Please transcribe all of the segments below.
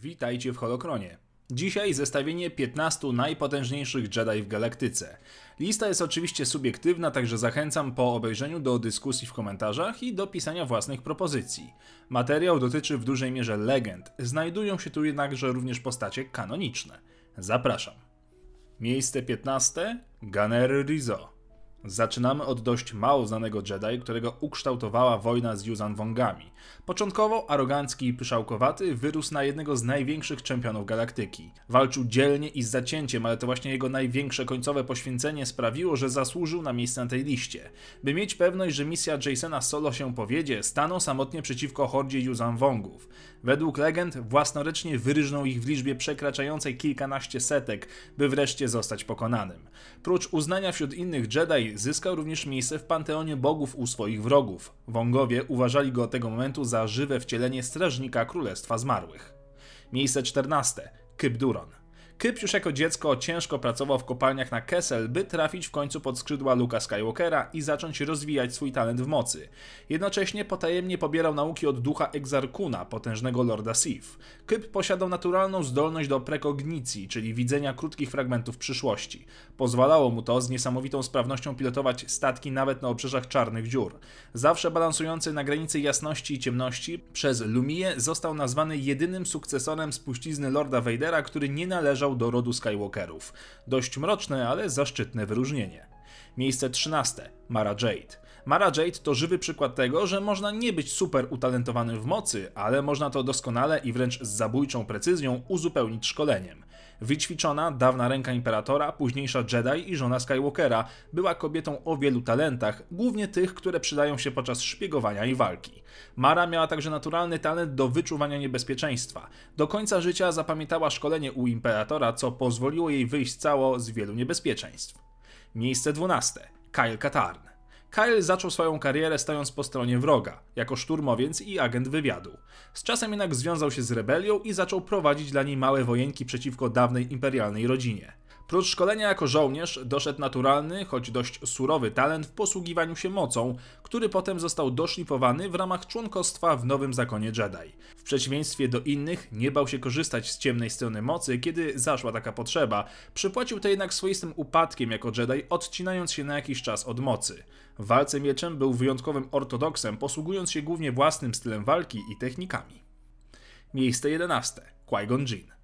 Witajcie w Holokronie. Dzisiaj zestawienie 15 najpotężniejszych Jedi w galaktyce. Lista jest oczywiście subiektywna, także zachęcam po obejrzeniu do dyskusji w komentarzach i do pisania własnych propozycji. Materiał dotyczy w dużej mierze legend, znajdują się tu jednakże również postacie kanoniczne. Zapraszam. Miejsce 15 Gunner Rizzo. Zaczynamy od dość mało znanego Jedi, którego ukształtowała wojna z Yuzan Wongami. Początkowo arogancki i pyszałkowaty wyrósł na jednego z największych czempionów galaktyki. Walczył dzielnie i z zacięciem, ale to właśnie jego największe końcowe poświęcenie sprawiło, że zasłużył na miejsce na tej liście. By mieć pewność, że misja Jasona Solo się powiedzie, stanął samotnie przeciwko hordzie Yuzan Wongów. Według legend własnoręcznie wyryżnął ich w liczbie przekraczającej kilkanaście setek, by wreszcie zostać pokonanym. Prócz uznania wśród innych Jedi, zyskał również miejsce w panteonie bogów u swoich wrogów. Wongowie uważali go od tego momentu za żywe wcielenie strażnika Królestwa Zmarłych. Miejsce 14. Kyb Kyp już jako dziecko ciężko pracował w kopalniach na Kessel, by trafić w końcu pod skrzydła Luka Skywalkera i zacząć rozwijać swój talent w mocy. Jednocześnie potajemnie pobierał nauki od ducha Exarkuna, potężnego Lorda Sith. Kyp posiadał naturalną zdolność do prekognicji, czyli widzenia krótkich fragmentów przyszłości. Pozwalało mu to z niesamowitą sprawnością pilotować statki nawet na obrzeżach czarnych dziur. Zawsze balansujący na granicy jasności i ciemności, przez Lumię został nazwany jedynym sukcesorem spuścizny Lorda Vadera, który nie należał należał do rodu Skywalkerów. Dość mroczne, ale zaszczytne wyróżnienie. Miejsce 13. Mara Jade. Mara Jade to żywy przykład tego, że można nie być super utalentowanym w mocy, ale można to doskonale i wręcz z zabójczą precyzją uzupełnić szkoleniem. Wyćwiczona, dawna ręka imperatora, późniejsza Jedi i żona Skywalkera, była kobietą o wielu talentach, głównie tych, które przydają się podczas szpiegowania i walki. Mara miała także naturalny talent do wyczuwania niebezpieczeństwa. Do końca życia zapamiętała szkolenie u imperatora, co pozwoliło jej wyjść cało z wielu niebezpieczeństw. Miejsce 12. Kyle Katarn. Kyle zaczął swoją karierę stając po stronie wroga, jako szturmowiec i agent wywiadu. Z czasem jednak związał się z rebelią i zaczął prowadzić dla niej małe wojenki przeciwko dawnej imperialnej rodzinie. Prócz szkolenia jako żołnierz doszedł naturalny, choć dość surowy talent w posługiwaniu się mocą, który potem został doszlifowany w ramach członkostwa w nowym zakonie Jedi. W przeciwieństwie do innych nie bał się korzystać z ciemnej strony mocy, kiedy zaszła taka potrzeba. Przypłacił to jednak swoistym upadkiem jako Jedi, odcinając się na jakiś czas od mocy. W walce mieczem był wyjątkowym ortodoksem, posługując się głównie własnym stylem walki i technikami. Miejsce 11. Qui-Gon Jinn.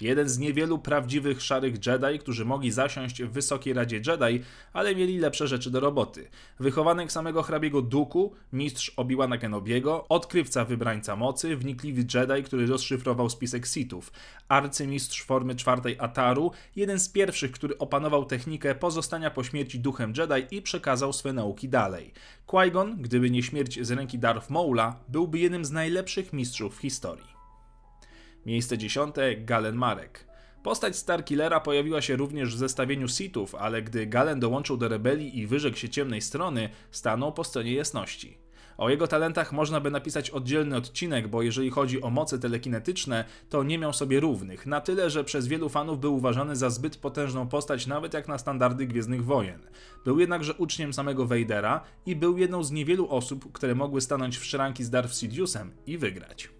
Jeden z niewielu prawdziwych szarych Jedi, którzy mogli zasiąść w Wysokiej Radzie Jedi, ale mieli lepsze rzeczy do roboty. Wychowanek samego hrabiego Duku, mistrz Obi-Wana Kenobiego, odkrywca wybrańca mocy, wnikliwy Jedi, który rozszyfrował spisek Sithów, arcymistrz formy czwartej Ataru, jeden z pierwszych, który opanował technikę pozostania po śmierci duchem Jedi i przekazał swe nauki dalej. Qui-Gon, gdyby nie śmierć z ręki Darth Maula, byłby jednym z najlepszych mistrzów w historii. Miejsce dziesiąte Galen Marek. Postać Starkillera pojawiła się również w zestawieniu Sithów, ale gdy Galen dołączył do rebelii i wyrzekł się ciemnej strony, stanął po stronie jasności. O jego talentach można by napisać oddzielny odcinek, bo jeżeli chodzi o moce telekinetyczne, to nie miał sobie równych, na tyle, że przez wielu fanów był uważany za zbyt potężną postać nawet jak na standardy Gwiezdnych Wojen. Był jednakże uczniem samego Vadera i był jedną z niewielu osób, które mogły stanąć w szranki z Darth Sidiousem i wygrać.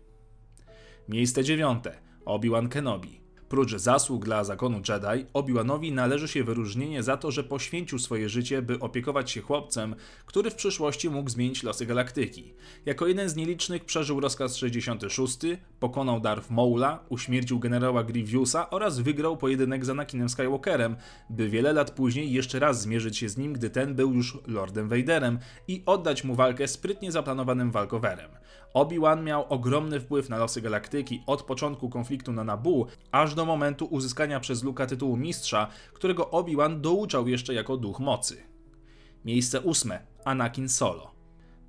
Miejsce dziewiąte. Obi-Wan Kenobi. Prócz zasług dla zakonu Jedi, Obi-Wanowi należy się wyróżnienie za to, że poświęcił swoje życie, by opiekować się chłopcem, który w przyszłości mógł zmienić losy galaktyki. Jako jeden z nielicznych przeżył rozkaz 66, pokonał Darth Maula, uśmiercił generała Grievousa oraz wygrał pojedynek z Anakinem Skywalkerem, by wiele lat później jeszcze raz zmierzyć się z nim, gdy ten był już Lordem Vaderem i oddać mu walkę sprytnie zaplanowanym walkowerem. Obi-Wan miał ogromny wpływ na losy galaktyki od początku konfliktu na Naboo, aż do momentu uzyskania przez Luka tytułu mistrza, którego Obi-Wan douczał jeszcze jako duch mocy. Miejsce ósme. Anakin Solo.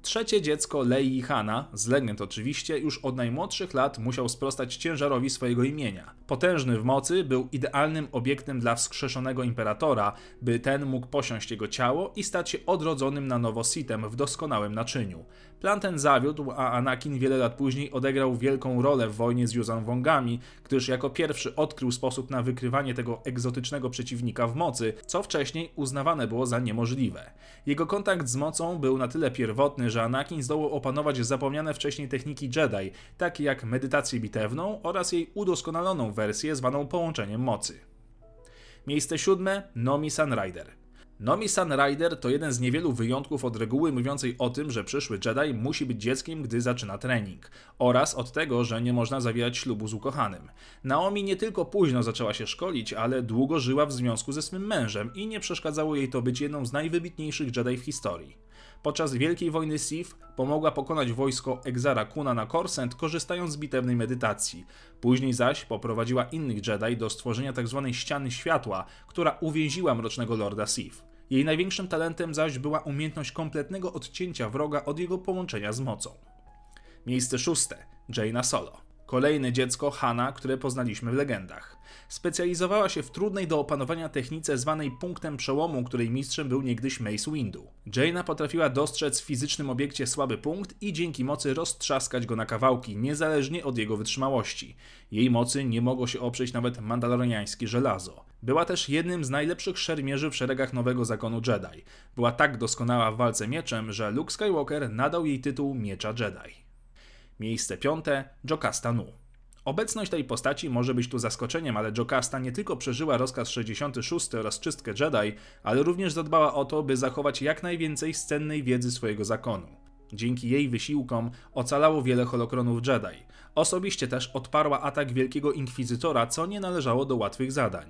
Trzecie dziecko Lei i Hana, z legend oczywiście, już od najmłodszych lat musiał sprostać ciężarowi swojego imienia. Potężny w mocy, był idealnym obiektem dla wskrzeszonego imperatora, by ten mógł posiąść jego ciało i stać się odrodzonym na nowo Sithem w doskonałym naczyniu. Plan ten zawiódł, a Anakin wiele lat później odegrał wielką rolę w wojnie z Yuzan Wongami, gdyż jako pierwszy odkrył sposób na wykrywanie tego egzotycznego przeciwnika w mocy, co wcześniej uznawane było za niemożliwe. Jego kontakt z mocą był na tyle pierwotny, że Anakin zdołał opanować zapomniane wcześniej techniki Jedi, takie jak medytację bitewną oraz jej udoskonaloną wersję zwaną połączeniem mocy. Miejsce siódme Nomi Sunrider. Nomi Sunrider to jeden z niewielu wyjątków od reguły mówiącej o tym, że przyszły Jedi musi być dzieckiem, gdy zaczyna trening, oraz od tego, że nie można zawierać ślubu z ukochanym. Naomi nie tylko późno zaczęła się szkolić, ale długo żyła w związku ze swym mężem i nie przeszkadzało jej to być jedną z najwybitniejszych Jedi w historii. Podczas Wielkiej Wojny Sith pomogła pokonać wojsko Exara Kuna na Korsent, korzystając z bitewnej medytacji. Później zaś poprowadziła innych Jedi do stworzenia tzw. Tak ściany światła, która uwięziła Mrocznego Lorda Sith. Jej największym talentem zaś była umiejętność kompletnego odcięcia wroga od jego połączenia z mocą. Miejsce szóste. Jaina Solo. Kolejne dziecko Hana, które poznaliśmy w legendach. Specjalizowała się w trudnej do opanowania technice zwanej punktem przełomu, której mistrzem był niegdyś Mace Windu. Jaina potrafiła dostrzec w fizycznym obiekcie słaby punkt i dzięki mocy roztrzaskać go na kawałki, niezależnie od jego wytrzymałości. Jej mocy nie mogło się oprzeć nawet mandaloriańskie żelazo. Była też jednym z najlepszych szermierzy w szeregach nowego zakonu Jedi. Była tak doskonała w walce mieczem, że Luke Skywalker nadał jej tytuł Miecza Jedi. Miejsce piąte Jocasta Nu. Obecność tej postaci może być tu zaskoczeniem, ale Jocasta nie tylko przeżyła rozkaz 66 oraz czystkę Jedi, ale również zadbała o to, by zachować jak najwięcej z cennej wiedzy swojego zakonu. Dzięki jej wysiłkom ocalało wiele holokronów Jedi. Osobiście też odparła atak Wielkiego Inkwizytora, co nie należało do łatwych zadań.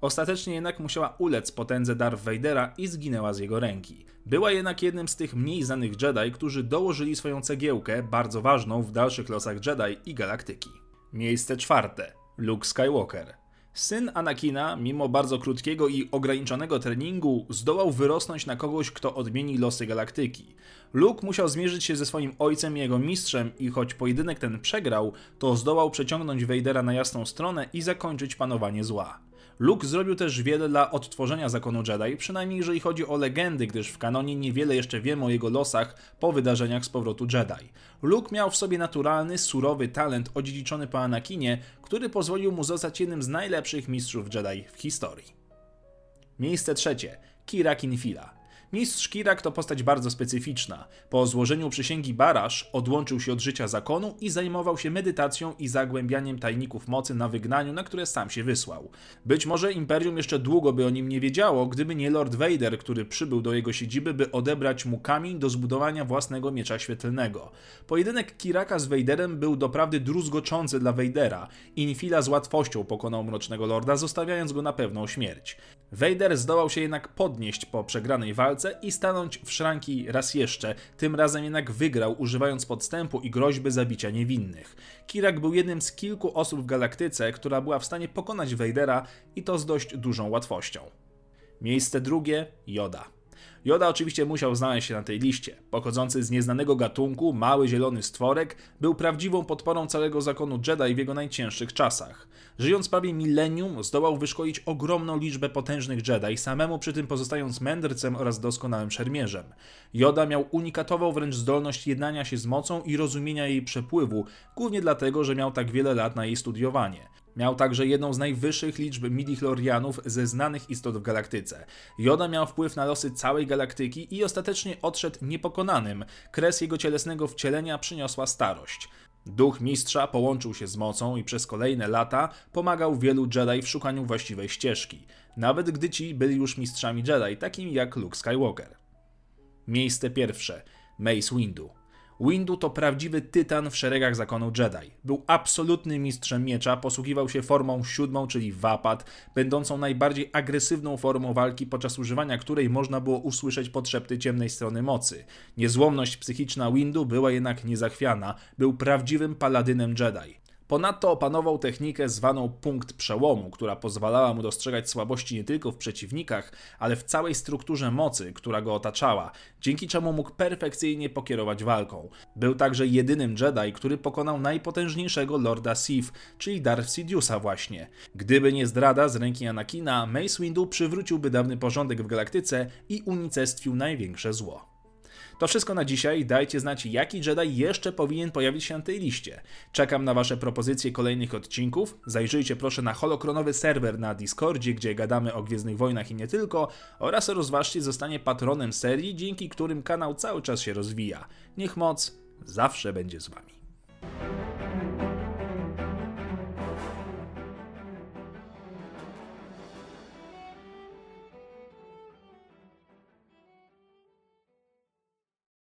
Ostatecznie jednak musiała ulec potędze Darth Vadera i zginęła z jego ręki. Była jednak jednym z tych mniej znanych Jedi, którzy dołożyli swoją cegiełkę, bardzo ważną w dalszych losach Jedi i galaktyki. Miejsce czwarte. Luke Skywalker. Syn Anakina, mimo bardzo krótkiego i ograniczonego treningu, zdołał wyrosnąć na kogoś, kto odmieni losy galaktyki. Luke musiał zmierzyć się ze swoim ojcem i jego mistrzem i choć pojedynek ten przegrał, to zdołał przeciągnąć Vadera na jasną stronę i zakończyć panowanie zła. Luke zrobił też wiele dla odtworzenia zakonu Jedi, przynajmniej jeżeli chodzi o legendy, gdyż w kanonie niewiele jeszcze wiemy o jego losach po wydarzeniach z powrotu Jedi. Luke miał w sobie naturalny, surowy talent odziedziczony po Anakinie, który pozwolił mu zostać jednym z najlepszych mistrzów Jedi w historii. Miejsce trzecie. Kira Kinfila. Mistrz Kirak to postać bardzo specyficzna. Po złożeniu przysięgi Barasz odłączył się od życia zakonu i zajmował się medytacją i zagłębianiem tajników mocy na wygnaniu, na które sam się wysłał. Być może Imperium jeszcze długo by o nim nie wiedziało, gdyby nie Lord Vader, który przybył do jego siedziby, by odebrać mu kamień do zbudowania własnego miecza świetlnego. Pojedynek Kiraka z Vaderem był doprawdy druzgoczący dla Vadera. Infila z łatwością pokonał Mrocznego Lorda, zostawiając go na pewną śmierć. Vader zdołał się jednak podnieść po przegranej walce i stanąć w szranki raz jeszcze, tym razem jednak wygrał, używając podstępu i groźby zabicia niewinnych. Kirak był jednym z kilku osób w galaktyce, która była w stanie pokonać Vadera i to z dość dużą łatwością. Miejsce drugie Yoda. Yoda oczywiście musiał znaleźć się na tej liście. Pochodzący z nieznanego gatunku, mały zielony stworek był prawdziwą podporą całego zakonu Jedi w jego najcięższych czasach. Żyjąc prawie milenium, zdołał wyszkolić ogromną liczbę potężnych Jedi, samemu przy tym pozostając mędrcem oraz doskonałym szermierzem. Yoda miał unikatową wręcz zdolność jednania się z mocą i rozumienia jej przepływu, głównie dlatego, że miał tak wiele lat na jej studiowanie. Miał także jedną z najwyższych liczb midichlorianów ze znanych istot w galaktyce. Joda miał wpływ na losy całej galaktyki i ostatecznie odszedł niepokonanym. Kres jego cielesnego wcielenia przyniosła starość. Duch mistrza połączył się z mocą i przez kolejne lata pomagał wielu Jedi w szukaniu właściwej ścieżki, nawet gdy ci byli już mistrzami Jedi, takimi jak Luke Skywalker. Miejsce pierwsze. Mace Windu. Windu to prawdziwy tytan w szeregach zakonu Jedi. Był absolutnym mistrzem miecza, posługiwał się formą siódmą, czyli wapad, będącą najbardziej agresywną formą walki, podczas używania której można było usłyszeć podszepty ciemnej strony mocy. Niezłomność psychiczna Windu była jednak niezachwiana, był prawdziwym paladynem Jedi. Ponadto opanował technikę zwaną punkt przełomu, która pozwalała mu dostrzegać słabości nie tylko w przeciwnikach, ale w całej strukturze mocy, która go otaczała, dzięki czemu mógł perfekcyjnie pokierować walką. Był także jedynym Jedi, który pokonał najpotężniejszego Lorda Sith, czyli Darth Sidiousa właśnie. Gdyby nie zdrada z ręki Anakina, Mace Windu przywróciłby dawny porządek w galaktyce i unicestwił największe zło. To wszystko na dzisiaj. Dajcie znać, jaki Jedi jeszcze powinien pojawić się na tej liście. Czekam na Wasze propozycje kolejnych odcinków. Zajrzyjcie proszę na holokronowy serwer na Discordzie, gdzie gadamy o Gwiezdnych Wojnach i nie tylko, oraz rozważcie zostanie patronem serii, dzięki którym kanał cały czas się rozwija. Niech moc zawsze będzie z Wami.